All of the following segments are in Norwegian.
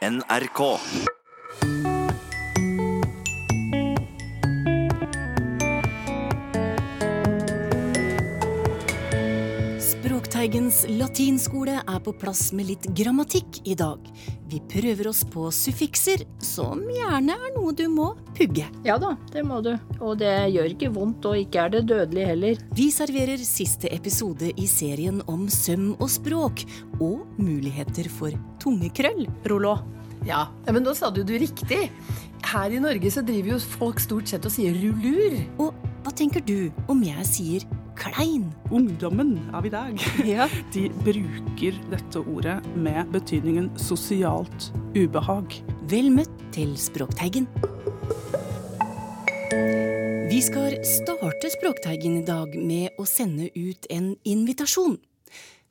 NRK. Språkteigens latinskole er på plass med litt grammatikk i dag. Vi prøver oss på suffikser, som gjerne er noe du må pugge. Ja da, det må du. Og det gjør ikke vondt, og ikke er det dødelig heller. Vi serverer siste episode i serien om søm og språk, og muligheter for tungekrøll. Rollo. Ja, ja, men nå sa du det riktig. Her i Norge så driver jo folk stort sett og sier rullur. Og hva tenker du om jeg sier klein? Ungdommen av i dag Ja. de bruker dette ordet med betydningen sosialt ubehag. Vel møtt til Språkteigen. Vi skal starte Språkteigen i dag med å sende ut en invitasjon.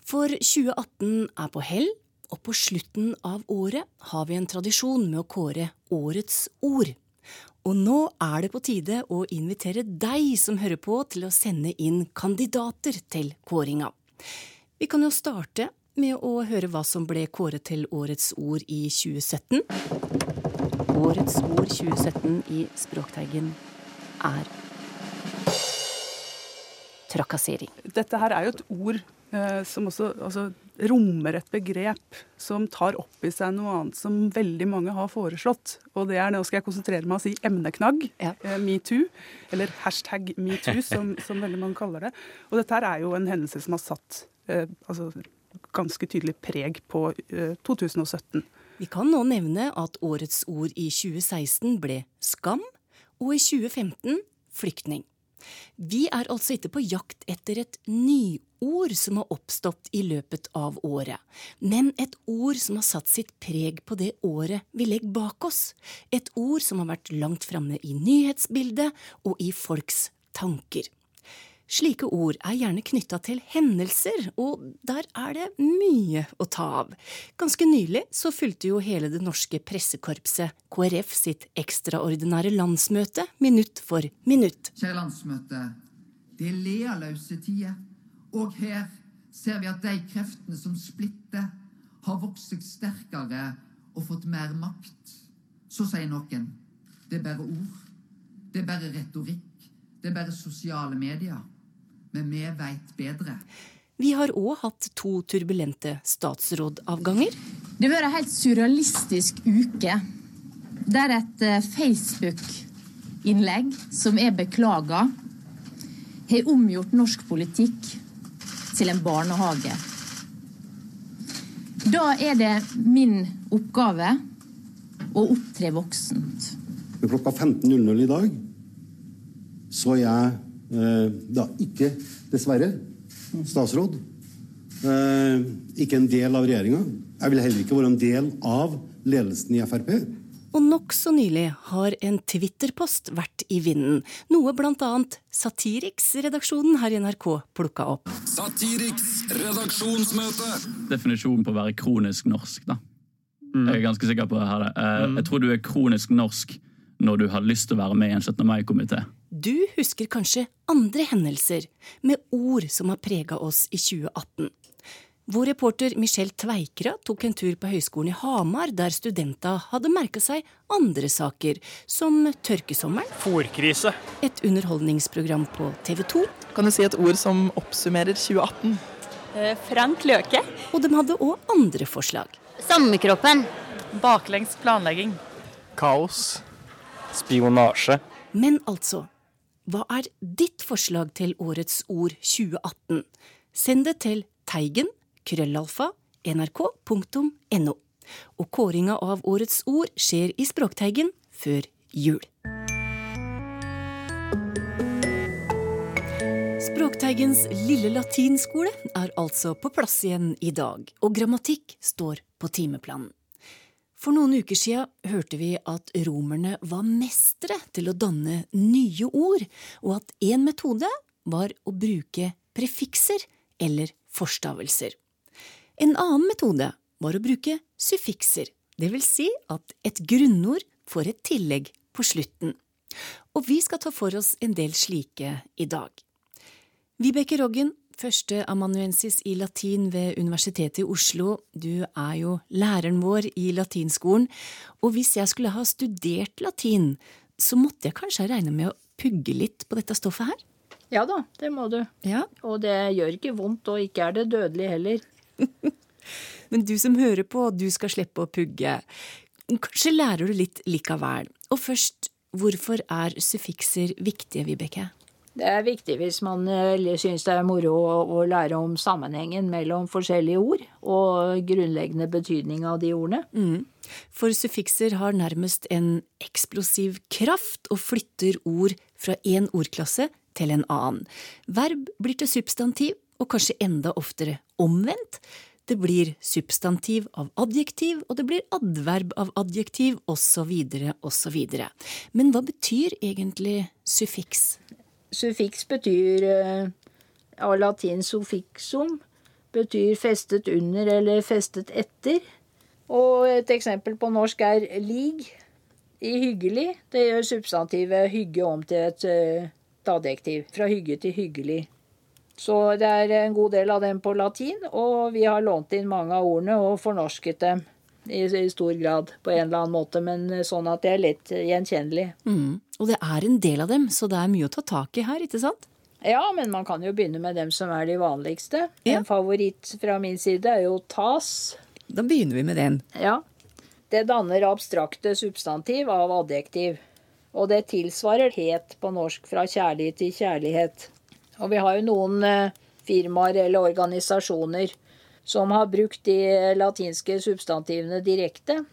For 2018 er på hell, og på slutten av året har vi en tradisjon med å kåre årets ord. Og nå er det på tide å invitere deg som hører på, til å sende inn kandidater til kåringa. Vi kan jo starte med å høre hva som ble kåret til årets ord i 2017. Årets ord 2017 i Språkteigen er trakassering. Dette her er jo et ord eh, som også altså, rommer et begrep som tar opp i seg noe annet som veldig mange har foreslått. Og det er, nå skal jeg konsentrere meg om å si emneknagg, Ja. eh, metoo, eller hashtag metoo, som, som veldig mange kaller det. Og dette her er jo en hendelse som har satt eh, altså, ganske tydelig preg på eh, 2017. Vi kan nå nevne at årets ord i 2016 ble skam, og i 2015 flyktning. Vi er altså ikke på jakt etter et nyord som har oppstått i løpet av året, men et ord som har satt sitt preg på det året vi legger bak oss. Et ord som har vært langt framme i nyhetsbildet og i folks tanker. Slike ord er gjerne knytta til hendelser, og der er det mye å ta av. Ganske nylig så fulgte jo hele det norske pressekorpset KrF sitt ekstraordinære landsmøte minutt for minutt. Kjære landsmøte, det er lealøse tider. Og her ser vi at de kreftene som splitter, har vokst seg sterkere og fått mer makt. Så sier noen det er bare ord, det er bare retorikk, det er bare sosiale medier. Men vi veit bedre. Vi har òg hatt to turbulente statsrådavganger. Det har vært en helt surrealistisk uke. Der et eh, Facebook-innlegg som er beklaga, har omgjort norsk politikk til en barnehage. Da er det min oppgave å opptre voksent. Klokka 15.00 i dag så er jeg da ikke, dessverre, statsråd. Eh, ikke en del av regjeringa. Jeg vil heller ikke være en del av ledelsen i Frp. Og nokså nylig har en Twitter-post vært i vinden, noe blant annet Satiriks-redaksjonen her i NRK plukka opp. Satiriks redaksjonsmøte. definisjonen på å være kronisk norsk. da. Jeg er ganske sikker på det. her. Jeg tror du er kronisk norsk når du har lyst til å være med i en 17. mai-komité. Du husker kanskje andre hendelser med ord som har prega oss i 2018. Vår reporter Michelle Tveikra tok en tur på Høgskolen i Hamar, der studenta hadde merka seg andre saker, som tørkesommeren, Fòrkrise. et underholdningsprogram på TV 2, Kan du si et ord som oppsummerer 2018? Frank Løke. og de hadde òg andre forslag. Sammekroppen. Baklengs planlegging. Kaos. Spionasje. Men altså, hva er ditt forslag til årets ord 2018? Send det til teigen krøllalfa nrk.no. Og kåringa av årets ord skjer i Språkteigen før jul. Språkteigens lille latinskole er altså på plass igjen i dag, og grammatikk står på timeplanen. For noen uker siden hørte vi at romerne var mestere til å danne nye ord, og at én metode var å bruke prefikser eller forstavelser. En annen metode var å bruke suffikser, det vil si at et grunnord får et tillegg på slutten. Og vi skal ta for oss en del slike i dag. Vibeke Roggen, Førsteamanuensis i latin ved Universitetet i Oslo. Du er jo læreren vår i latinskolen, og hvis jeg skulle ha studert latin, så måtte jeg kanskje regne med å pugge litt på dette stoffet her? Ja da, det må du. Ja. Og det gjør ikke vondt, og ikke er det dødelig heller. Men du som hører på, du skal slippe å pugge. Kanskje lærer du litt likevel. Og først, hvorfor er suffikser viktige, Vibeke? Det er viktig hvis man eh, syns det er moro å, lære om sammenhengen mellom forskjellige ord og grunnleggende betydning av de ordene. Mm. For suffikser har nærmest en eksplosiv kraft og flytter ord fra én ordklasse til en annen. Verb blir til substantiv, og kanskje enda oftere omvendt. Det blir substantiv av adjektiv, og det blir adverb av adjektiv, osv., osv. Men hva betyr egentlig suffiks? Suffiks betyr eh, av latin suffixum, betyr festet under eller festet etter. Og et eksempel på norsk er lig i hyggelig. Det gjør substantivet hygge om til et, eh, adjektiv. Fra hygge til hyggelig. Så det er en god del av dem på latin, og vi har lånt inn mange av ordene og fornorsket dem i, i stor grad på en eller annen måte, men sånn at det er lett gjenkjennelig. Mm. Og det er en del av dem, så det er mye å ta tak i her, ikke sant? Ja, men man kan jo begynne med dem som er de vanligste. En favoritt fra min side er jo tas. Da begynner vi med den. Ja. Det danner abstrakte substantiv av adjektiv. Og det tilsvarer het på norsk, fra kjærlighet til kjærlighet. Og vi har jo noen eh, firmaer eller organisasjoner som har brukt de latinske substantivene direkte.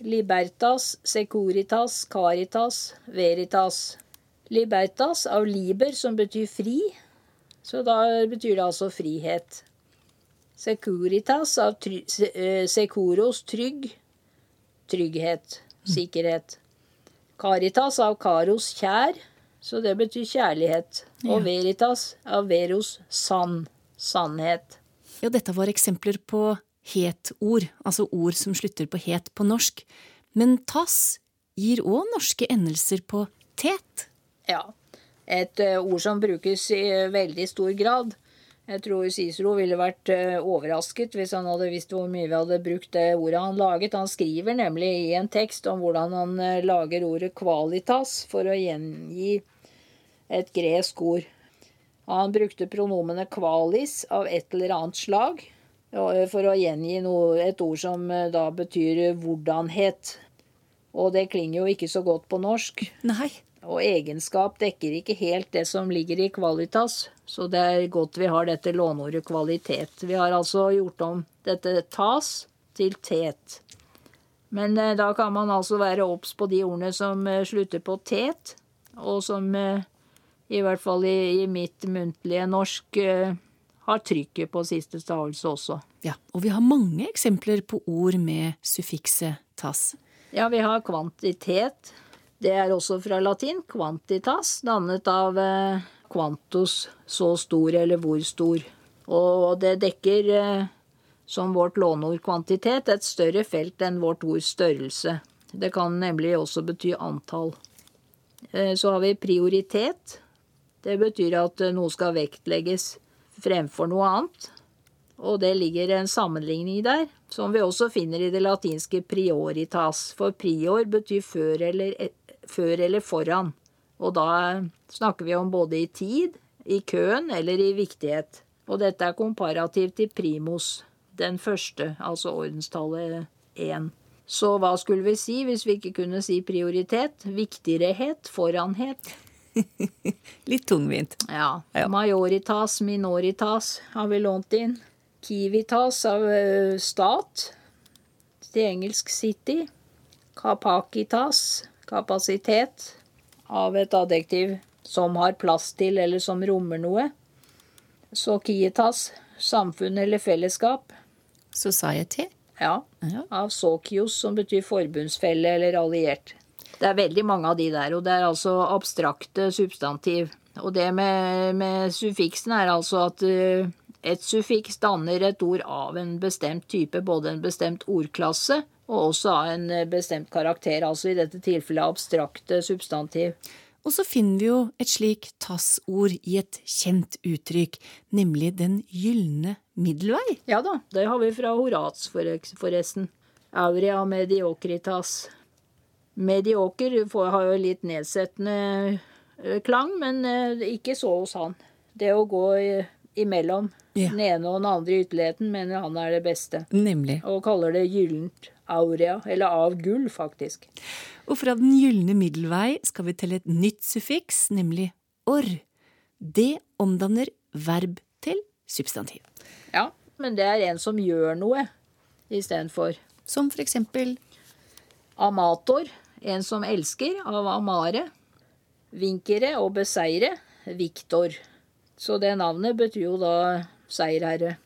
Libertas, securitas, caritas, veritas. Libertas av liber, som betyr fri. Så da betyr det altså frihet. Securitas av try, securos, trygg. Trygghet. Sikkerhet. Caritas av caros, kjær. Så det betyr kjærlighet. Og veritas av veros, sann. Sannhet. Ja, dette var eksempler på het-ord, altså ord som slutter på het på norsk. Men tass gir òg norske endelser på tet. Ja. Et uh, ord som brukes i veldig stor grad. Jeg tror Cicero ville vært uh, overrasket hvis han hadde visst hvor mye vi hadde brukt det ordet han laget. Han skriver nemlig i en tekst om hvordan han lager ordet qualitas for å gjengi et gresk ord. Han brukte pronomene qualis av et eller annet slag for å gjengi noe, et ord som da betyr hvordanhet. Og det klinger jo ikke så godt på norsk. Nei. Og egenskap dekker ikke helt det som ligger i kvalitas, så det er godt vi har dette låneordet kvalitet. Vi har altså gjort om dette tas til tet. Men eh, da kan man altså være obs på de ordene som eh, slutter på tet, og som eh, i hvert fall i, i mitt muntlige norsk eh, har trykket på siste stavelse også. Ja, Og vi har mange eksempler på ord med suffikset tas. Ja, vi har kvantitet. Det er også fra latin. Quantitas, dannet av eh, quantus, så stor eller hvor stor. Og det dekker, eh, som vårt låneord kvantitet, et større felt enn vårt ord størrelse. Det kan nemlig også bety antall. Eh, så har vi prioritet. Det betyr at noe skal vektlegges fremfor noe annet. Og det ligger en sammenligning der, som vi også finner i det latinske prioritas. For prior betyr før eller, e, før eller foran. Og da snakker vi om både i tid, i køen eller i viktighet. Og dette er komparativt til primus, den første, altså ordenstallet én. Så hva skulle vi si hvis vi ikke kunne si prioritet? Viktigrehet? Foranhet? Litt tungvint. Ja. ja. Majoritas, minoritas har vi lånt inn. Kivitas av uh, stat til engelsk city. Kapakitas, kapasitet, av et adjektiv som har plass til eller som rommer noe. Sokietas, samfunn eller fellesskap. Society. Ja. ja. Av sokios, som betyr forbundsfelle eller alliert. Det er veldig mange av de der, og det er altså abstrakte substantiv. Og det med, med suffiksen er altså at uh, et suffiks danner et ord av en bestemt type, både en bestemt ordklasse og også av en bestemt karakter, altså i dette tilfellet abstrakte substantiv. Og så finner vi jo et slik tassord i et kjent uttrykk, nemlig den gylne middelvei. Ja da, det har vi fra Horats forresten. Aurea mediocritas. Medioker har jo litt nedsettende eh, klang, men eh, ikke så hos han. Det å gå imellom ja. den ene og den andre ytterligheten mener han er det beste. Nemlig. Og kaller det gyllent aurea, eller av gull, faktisk. Og fra den gylne middelvei skal vi til et nytt suffiks, nemlig orr. Det omdanner verb til substantiv. Ja, men det er en som gjør noe istedenfor. Som for eksempel Amator, en som elsker, av amare. Vinkere og beseire, Viktor. Så det navnet betyr jo da seierherre.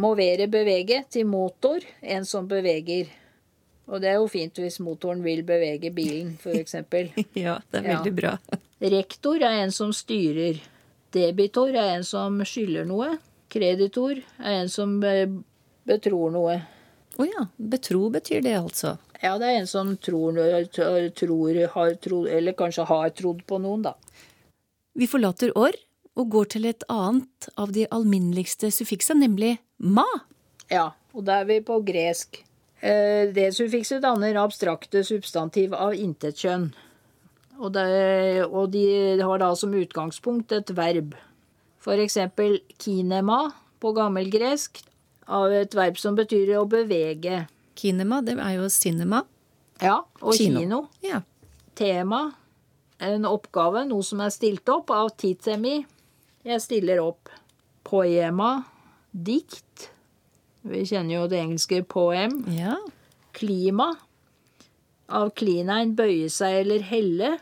Movere bevege til motor, en som beveger. Og det er jo fint hvis motoren vil bevege bilen, f.eks. ja, det er veldig bra. Rektor er en som styrer. Debitor er en som skylder noe. Kreditor er en som betror noe. Å oh ja. Betro betyr det, altså? Ja, det er en som tror, tror har trodd, eller kanskje har trodd på noen, da. Vi forlater orr og går til et annet av de alminneligste suffiksa, nemlig ma. Ja, og da er vi på gresk. Eh, det suffikset danner abstrakte substantiv av intet kjønn. Og, det, og de har da som utgangspunkt et verb. For eksempel kinema på gammelgresk av et verb som betyr å bevege. Kinema, det er jo cinema. Ja, og kino. kino. Ja. Tema, en oppgave, noe som er stilt opp av titemi. Jeg stiller opp. Poema, dikt. Vi kjenner jo det engelske poem. Ja. Klima. Av klinein bøye seg eller helle.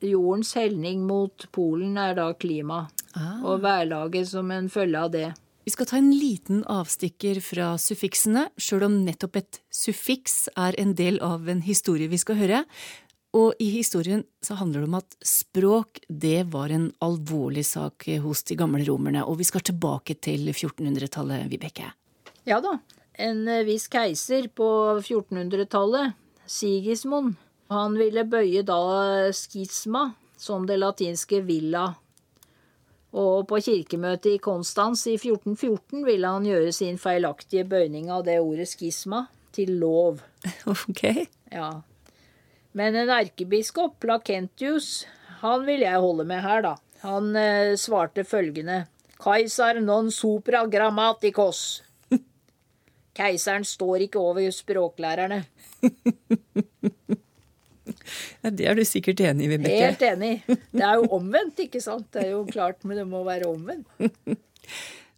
Jordens helning mot Polen er da klima. Ah. Og værlaget som en følge av det. Vi skal ta en liten avstikker fra suffiksene, sjøl om nettopp et suffiks er en del av en historie vi skal høre. Og i historien så handler det om at språk, det var en alvorlig sak hos de gamle romerne, og vi skal tilbake til 1400-tallet, Vibeke. Ja da. En viss keiser på 1400-tallet, Sigismund, han ville bøye da skisma, som det latinske villa og på kirkemøtet i Konstans i 1414 ville han gjøre sin feilaktige bøyning av det ordet skisma til lov. Ok. Ja. Men en erkebiskop, Plakentius, han vil jeg holde med her, da. Han eh, svarte følgende Kaisar non supra grammaticos. Keiseren står ikke over språklærerne. Ja, det er du sikkert enig i, Vibeke? Helt enig. Det er jo omvendt, ikke sant? Det er jo klart, men det må være omvendt.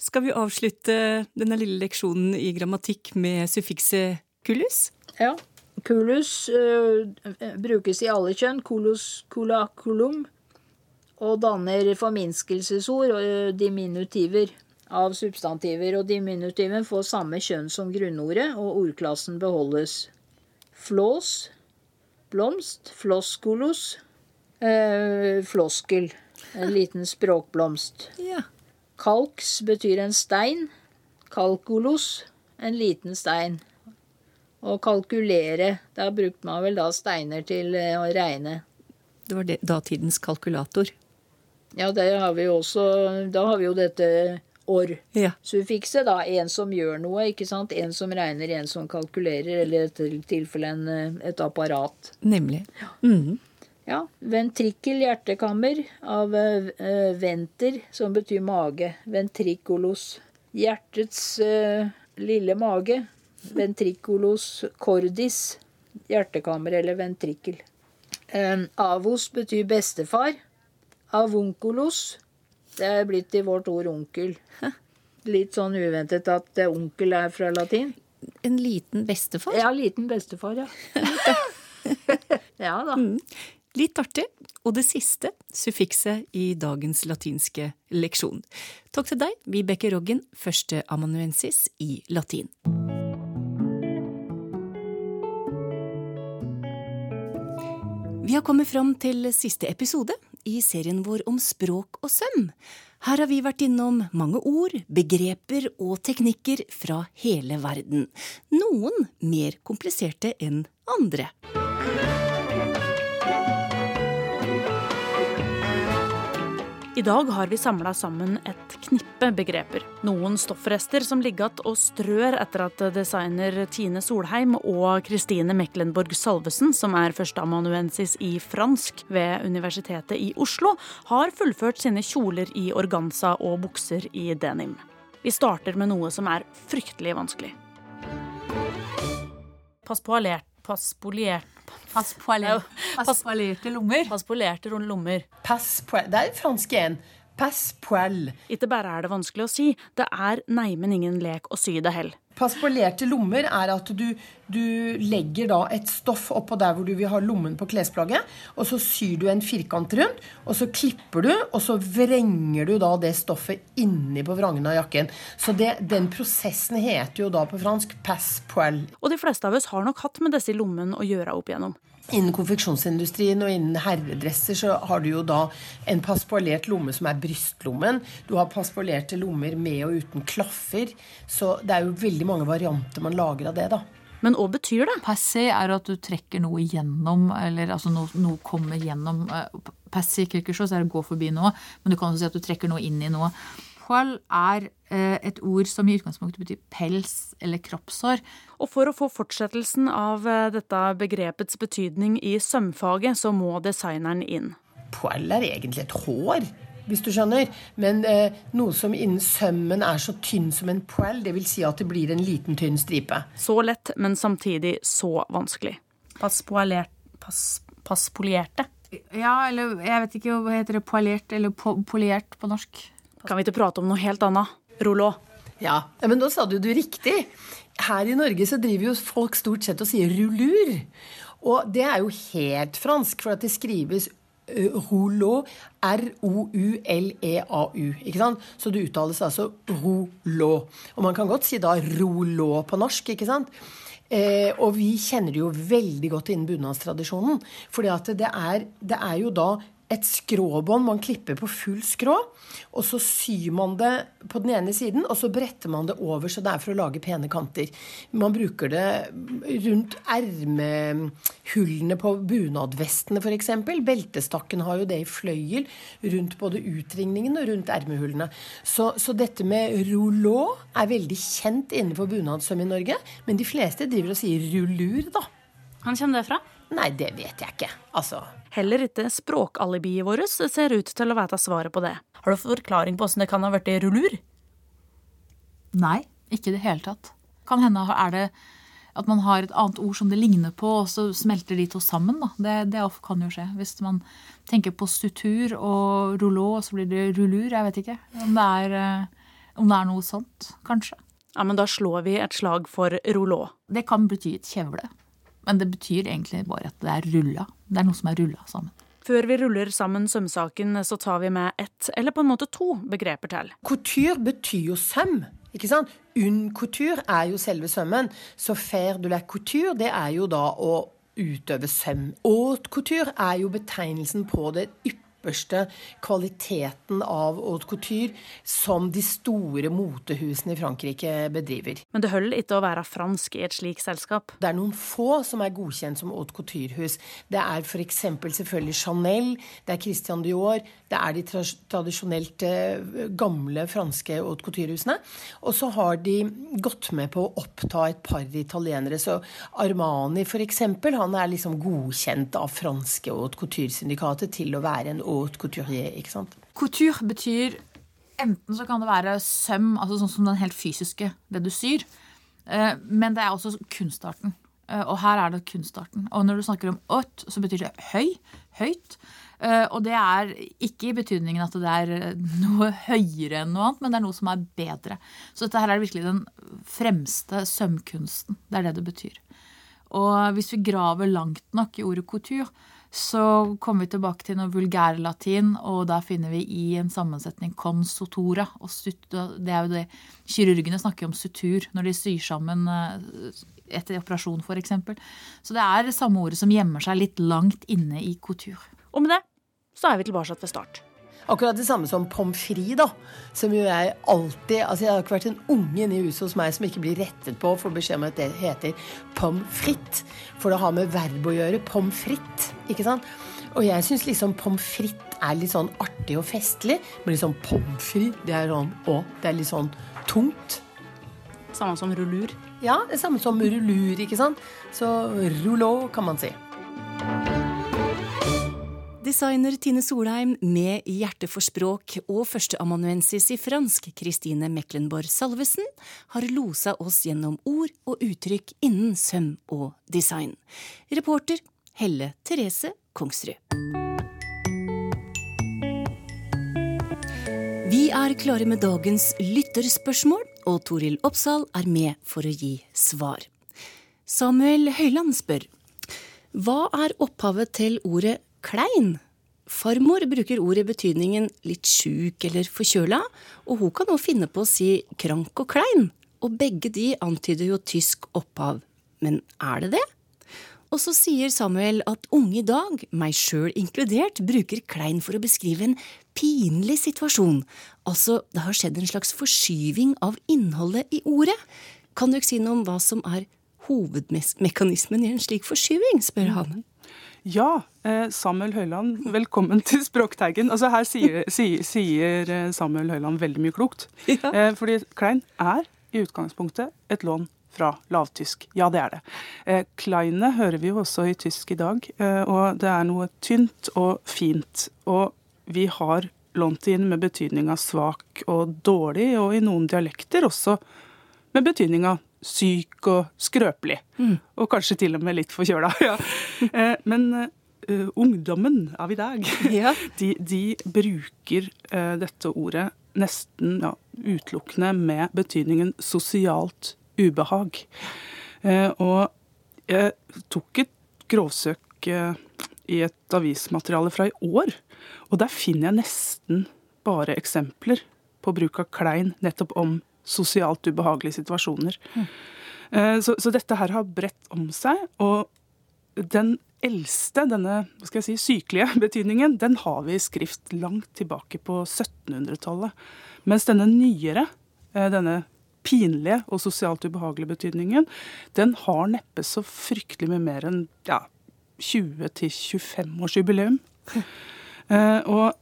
Skal vi avslutte denne lille leksjonen i grammatikk med suffikset kulus? Ja. Kulus uh, brukes i alle kjønn. Kulus, kula, kulum. Og danner forminskelsesord og øh, diminutiver av substantiver. Og diminutiven får samme kjønn som grunnordet, og ordklassen beholdes. Flås blomst, floskolos, eh, floskel. En liten språkblomst. Ja. Kalks betyr en stein. Kalkulos, en liten stein. Og kalkulere, da brukte man vel da steiner til eh, å regne. Det var det, datidens kalkulator. Ja, det har også Da har vi jo dette or-suffikset. da, En som gjør noe, ikke sant? En som regner, en som kalkulerer, eller i tilfelle en, eh, et apparat. Nemlig. Mm -hmm. ja. Ventrikkel, hjertekammer, av uh, venter, som betyr mage. ventrikolos. Hjertets uh, lille mage. ventrikolos cordis. Hjertekammer eller ventrikkel. Uh, avos betyr bestefar. Avunculos det er blitt i vårt ord onkel. Litt sånn uventet at onkel er fra latin. En liten bestefar? Ja, liten bestefar, ja. ja da. Mm. Litt artig. Og det siste suffikset i dagens latinske leksjon. Takk til deg, Vibeke Roggen, første amanuensis i latin. Vi har kommet fram til siste episode i serien vår om språk og søm. Her har vi vært innom mange ord, begreper og teknikker fra hele verden. Noen mer kompliserte enn andre. I dag har vi samla sammen et knippe begreper. Noen stoffrester som ligger igjen og strør etter at designer Tine Solheim og Kristine Mecklenborg Salvesen, som er førsteamanuensis i fransk ved Universitetet i Oslo, har fullført sine kjoler i organza og bukser i denim. Vi starter med noe som er fryktelig vanskelig. Passpolert Passpolert Passpolerte lommer. Passpolerte lommer. Passpol. Det er fransk igjen. Passpol. Ikke bare er det vanskelig å si, det er neimen ingen lek å sy det heller. Passpolerte lommer er at du, du, legger da et stoff oppå der hvor du vil ha lommen på klesplagget, og så syr du en firkant rundt, og så klipper du, og så vrenger du da det stoffet inni på vrangen av jakken. Så det, den prosessen heter jo da på fransk passepoil. Og de fleste av oss har nok hatt med disse lommene å gjøre opp igjennom. Innen konfeksjonsindustrien og innen herredresser så har du jo da en passpolert lomme som er brystlommen. Du har passpolerte lommer med og uten klaffer. Så det er jo veldig mange varianter man lager av det, da. Men hva betyr det? Passé er at du trekker noe gjennom, eller altså noe, noe kommer gjennom. Passé quelque chose er å gå forbi noe, men du kan også si at du trekker noe inn i noe. Poil er et ord som i utgangspunktet betyr pels eller kroppshår. Og for å få fortsettelsen av dette begrepets betydning i sømfaget, så må designeren inn. Poil er egentlig et hår, hvis du skjønner. Men eh, noe som innen sømmen er så tynn som en poil, det vil si at det blir en liten, tynn stripe. Så lett, men samtidig så vanskelig. Passpoilert pass, Passpolerte. Ja, eller jeg vet ikke hva heter det, poilert eller po poliert på norsk. Kan vi ikke prate om noe helt annet? Rollo. Ja, men da sa du det riktig. Her i Norge så driver jo folk stort sett og sier rullur. Og det er jo helt fransk, for at det skrives rouleau, R-O-U-L-E-A-U. ikke sant? Så det uttales altså rouleau. Og man kan godt si da rouleau på norsk, ikke sant? Eh, og vi kjenner det jo veldig godt innen bunadstradisjonen. For det, det er jo da et skråbånd man klipper på full skrå. Og så syr man det på den ene siden, og så bretter man det over, så det er for å lage pene kanter. Man bruker det rundt ermehullene på bunadvestene f.eks. Beltestakken har jo det i fløyel rundt både utringningen og rundt ermehullene. Så, så dette med rouleau er veldig kjent innenfor bunadssøm i Norge. Men de fleste driver og sier rullur, da. Han kommer det fra? Nei, det vet jeg ikke. Altså Heller ikke språkalibiet vårt ser ut til å vite svaret på det. Har du forklaring på åssen det kan ha blitt rullur? Nei, ikke i det hele tatt. Kan hende er det at man har et annet ord som det ligner på, og så smelter de to sammen. Da. Det, det kan jo skje. Hvis man tenker på sutur og rouleau, så blir det rullur. Jeg vet ikke om det er, eh, om det er noe sånt, kanskje. Ja, men da slår vi et slag for rouleau. Det kan bety et kjevle. Men det betyr egentlig bare at det er rulla. Det er noe som er rulla sammen. Før vi ruller sammen sømsaken, så tar vi med ett, eller på en måte to, begreper til. Couture betyr jo søm. ikke sant? Un couture er jo selve sømmen. Så faire de la couture, det er jo da å utøve søm. Haute couture er jo betegnelsen på det ypperste kvaliteten av haute couture som de store motehusene i Frankrike bedriver. Men det holder ikke å være fransk i et slikt selskap? Det er noen få som er godkjent som haute couture-hus. Det er f.eks. selvfølgelig Chanel, det er Christian Dior, det er de tradisjonelt gamle franske haute couture-husene. Og så har de gått med på å oppta et par italienere. Så Armani f.eks., han er liksom godkjent av franske haute couture-syndikatet til å være en haute couturier. ikke sant? Couture betyr enten så kan det være søm, altså sånn som den helt fysiske, det du syr. Men det er også kunstarten. Og her er det kunstarten. Og når du snakker om haute, så betyr det høy. Høyt. Og det er ikke i betydningen at det er noe høyere enn noe annet, men det er noe som er bedre. Så dette her er virkelig den fremste sømkunsten. Det er det det betyr. Og hvis vi graver langt nok i ordet couture, så kommer vi tilbake til noe vulgærlatin, og da finner vi i en sammensetning consotora. Og det er jo det kirurgene snakker om sutur når de syr sammen etter operasjon, f.eks. Så det er det samme ordet som gjemmer seg litt langt inne i couture. Og med det så er vi tilbake til start. Akkurat det samme som pommes frites, da. Som jo jeg alltid Altså, jeg har ikke vært en unge inne i huset hos meg som ikke blir rettet på for beskjed om at det heter pommes frites. For det har med verb å gjøre. Pommes frites. Ikke sant? Og jeg syns liksom pommes frites er litt sånn artig og festlig. Men liksom pommes frites, det er sånn å, det er litt sånn tungt. Samme som rullur? Ja, det samme som rullur, ikke sant. Så rouleau, kan man si. Designer Tine Solheim med hjerte for språk og førsteamanuensis i fransk Kristine Meklenborg Salvesen har losa oss gjennom ord og uttrykk innen søm og design. Reporter Helle Therese Kongsrud. Vi er klare med dagens lytterspørsmål, og Toril Oppsal er med for å gi svar. Samuel Høyland spør Hva er opphavet til ordet klein? Farmor bruker ordet i betydningen litt sjuk eller forkjøla, og hun kan også finne på å si krank og klein, og begge de antyder jo tysk opphav. Men er det det? Og så sier Samuel at unge i dag, meg sjøl inkludert, bruker klein for å beskrive en pinlig situasjon. Altså, det har skjedd en slags forskyving av innholdet i ordet. Kan du ikke si noe om hva som er hovedmekanismen i en slik forskyving, spør han. Ja, eh, Samuel Høiland, velkommen til Språkteigen. Altså Her sier, sier, sier eh, Samuel Høiland veldig mye klokt. Ja. Eh, fordi klein er i utgangspunktet et lån fra lavtysk. Ja, det er det. Eh, Kleine hører vi jo også i tysk i dag, eh, og det er noe tynt og fint. Og vi har lånt inn med betydning av svak og dårlig, og i noen dialekter også med betydning av syk og skrøpelig. Mm. Og kanskje til og med litt forkjøla. Ja. Eh, men uh, ungdommen av i dag, ja. de, de, bruker uh, dette ordet nesten ja, utelukkende med betydningen sosialt ubehag. Uh, og jeg tok et grovsøk i et avismateriale fra i år, og der finner jeg nesten bare eksempler på bruk av klein nettopp om sosialt ubehagelige situasjoner. Mm. Så, så, dette her har bredt om seg, og den eldste, denne hva skal jeg si, sykelige betydningen, den har vi i skrift langt tilbake på 1700-tallet. Mens denne nyere, denne pinlige og sosialt ubehagelige betydningen, den har neppe så fryktelig mye mer enn ja, 20-25-årsjubileum. uh, og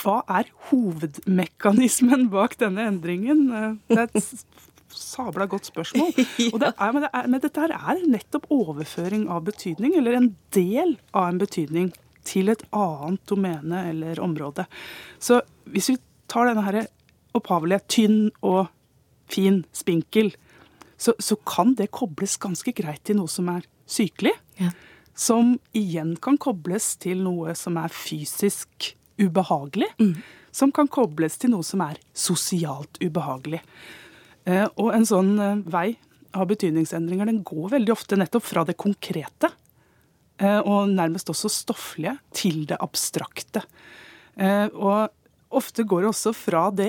hva er hovedmekanismen bak denne endringen? Det er et sabla godt spørsmål. Og det er, men, det er, men dette er nettopp overføring av betydning, eller en del av en betydning, til et annet domene eller område. Så hvis vi tar denne her opphavelige tynn og fin, spinkel, så, så, kan det kobles ganske greit til noe som er sykelig. Ja. Som igjen kan kobles til noe som er fysisk ubehagelig. Mm. Som kan kobles til noe som er sosialt ubehagelig. Eh, og en sånn eh, vei av betydningsendringer den går veldig ofte nettopp fra det konkrete eh, og nærmest også stofflige til det abstrakte. Og ofte går det også fra det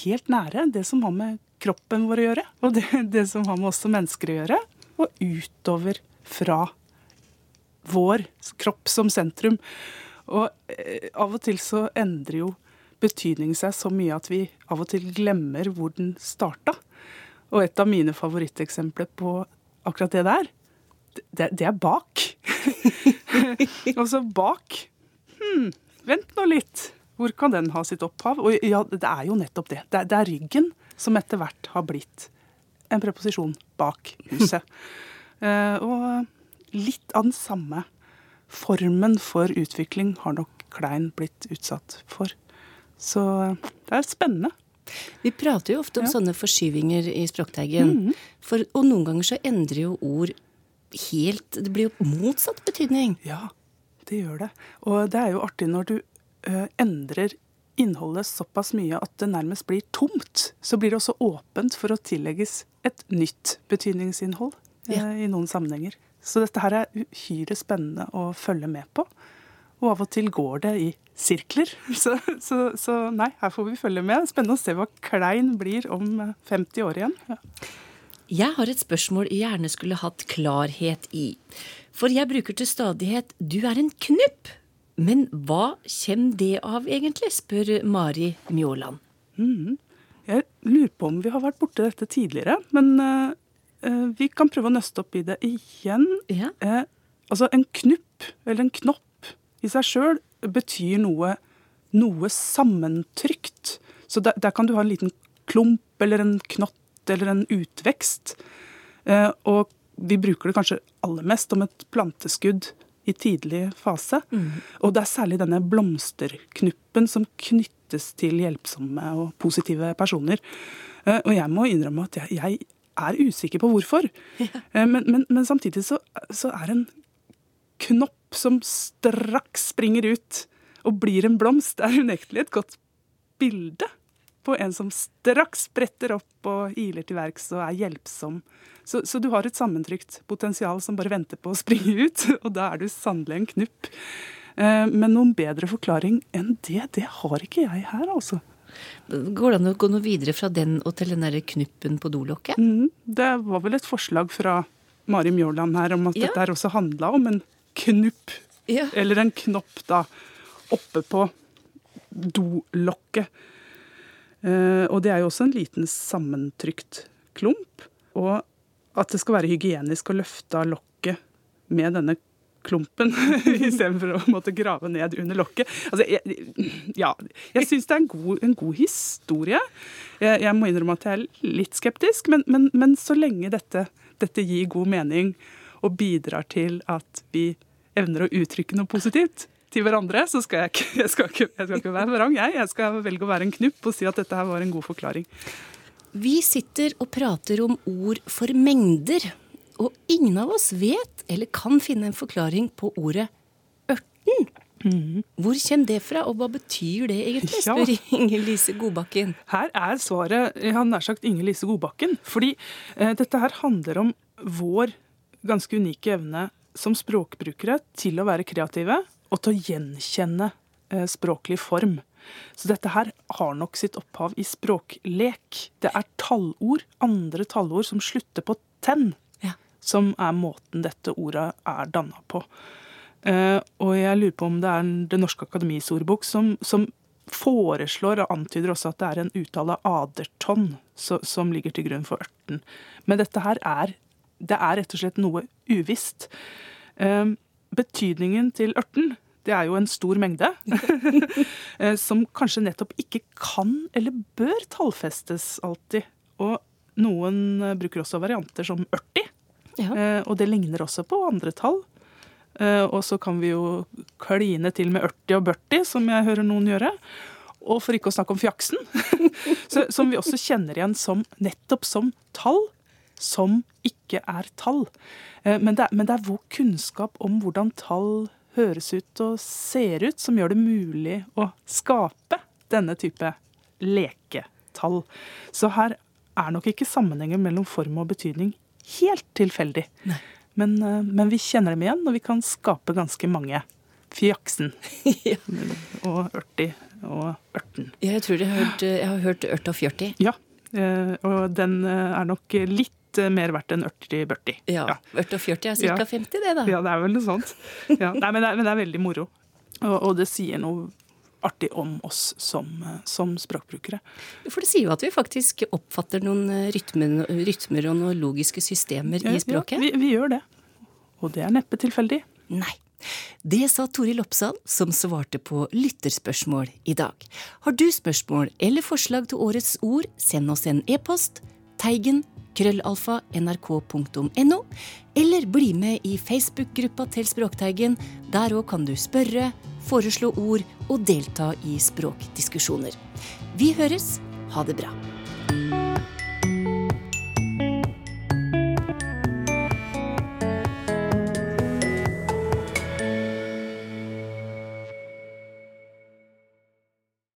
helt nære, det som har med kroppen vår å gjøre, og det, det som har med oss som mennesker å gjøre, og utover fra vår kropp som sentrum. Og eh, av og til så endrer jo betydningen seg så mye at vi av og til glemmer hvor den starta. Og et av mine favoritteksempler på akkurat det der, det, det er bak. altså bak. Hm, vent nå litt. Hvor kan den ha sitt opphav? Og ja, det er jo nettopp det. Det, det er ryggen som etter hvert har blitt en preposisjon bak huset. uh, og litt av den samme formen for utvikling har nok Klein blitt utsatt for. Så det er spennende. Vi prater jo ofte om ja. sånne forskyvinger i Språkteigen. Mm -hmm. For, og noen ganger så endrer jo ord helt Det blir jo motsatt betydning. Ja, det gjør det. Og det er jo artig når du ø, endrer innholdet såpass mye at det nærmest blir tomt, så blir det også åpent for å tillegges et nytt betydningsinnhold ja. ø, i noen sammenhenger. Så dette her er uhyre spennende å følge med på. Og av og til går det i sirkler. Så, så, så nei, her får vi følge med. Spennende å se hva klein blir om 50 år igjen. Ja. Jeg har et spørsmål jeg gjerne skulle hatt klarhet i. For jeg bruker til stadighet 'du er en knupp'. Men hva kommer det av, egentlig, spør Mari Mjåland. Mm. Jeg lurer på om vi har vært borte dette tidligere, men uh, vi kan prøve å nøste opp i det igjen. Ja. Uh, altså en knupp, eller en knopp, i seg sjøl betyr noe, noe sammentrykt. Så der, der, kan du ha en liten klump eller en knott eller en utvekst. Eh, og vi bruker det kanskje aller mest om et planteskudd i tidlig fase. Mm. Og det er særlig denne blomsterknuppen som knyttes til hjelpsomme og positive personer. Eh, og jeg må innrømme at jeg, jeg er usikker på hvorfor. Ja. Eh, men, men, men, samtidig så, så er en knopp som straks springer ut og blir en blomst, er unektelig et godt bilde på en som straks spretter opp og iler til verks og er hjelpsom. Så, så, du har et sammentrykt potensial som bare venter på å springe ut, og da er du sannelig en knupp. Eh, men noen bedre forklaring enn det, det har ikke jeg her, altså. Går det an å gå noe videre fra den og til den derre knuppen på dolokket? Mm, det var vel et forslag fra Mari Mjåland her om at ja. dette også handla om en knupp. Ja. Eller en knopp, da, oppe på dolokket. Eh, og det er jo også en liten sammentrykt klump. Og at det skal være hygienisk å løfte av lokket med denne klumpen istedenfor å måtte grave ned under lokket. Altså, jeg, ja, jeg syns det er en god, en god historie. Jeg, jeg, må innrømme at jeg er litt skeptisk, men, men, men så lenge dette, dette, gir god mening og bidrar til at vi evner å uttrykke noe positivt, til hverandre, så skal jeg ikke, jeg skal ikke, skal ikke være vrang, jeg. Jeg skal velge å være en knupp og si at dette her var en god forklaring. Vi sitter og prater om ord for mengder, og ingen av oss vet eller kan finne en forklaring på ordet ørten. Mm. Hvor kommer det fra, og hva betyr det egentlig, spør ja. Inger Lise Godbakken. Her er svaret jeg har nær sagt Inger Lise Godbakken. Fordi eh, dette her handler om vår ganske unike evne som språkbrukere til å være kreative og til å gjenkjenne eh, språklig form. Så dette her har nok sitt opphav i språklek. Det er tallord, andre tallord som slutter på tenn. Som er måten dette ordet er danna på. Eh, og jeg lurer på om det er Det Norske Akademis ordbok som, som foreslår og antyder også at det er en uttale adertonn så, som ligger til grunn for ørten. Men dette her er det er rett og slett noe uvisst. Eh, betydningen til ørten det er jo en stor mengde, eh, som kanskje nettopp ikke kan eller bør tallfestes alltid. Og noen bruker også varianter som 80, Eh, og det ligner også på andre tall. Og så kan vi jo kline til med 80 og 40, som jeg hører noen gjøre. Og for ikke å snakke om fjaksen, som vi også kjenner igjen som nettopp som tall som ikke er tall. Eh, men det er, men det er vår kunnskap om hvordan tall høres ut og ser ut, som gjør det mulig å skape denne type leketall. Så her er nok ikke sammenhengen mellom form og betydning helt tilfeldig. Men, eh, men, vi kjenner dem igjen, og vi kan skape ganske mange. Fjaksen ja. og ørti og ørten. Ja, Jeg tror jeg har hørt, jeg har hørt ørt og fjørti. Ja, eh, og den er nok litt eh, mer verdt enn 80-40. Ja, ja. 40 er ca. Ja. 50 det, da. Ja, det er vel noe sånt. Ja. Nei, men, det er, men, det er, veldig moro. Og, og, det sier noe artig om oss som, eh, som, språkbrukere. For det sier jo at vi faktisk oppfatter noen eh, rytmer, rytmer og noen logiske systemer i språket. Ja, vi, vi gjør det. Og det er neppe tilfeldig. Nei. Det sa Toril Oppsal, som svarte på lytterspørsmål i dag. Har du spørsmål eller forslag til årets ord, send oss en e-post. Teigen krøllalfa nrk.no, eller bli med i Facebook-gruppa til Språkteigen. Der òg kan du spørre, foreslå ord og delta i språkdiskusjoner. Vi høres. Ha det bra.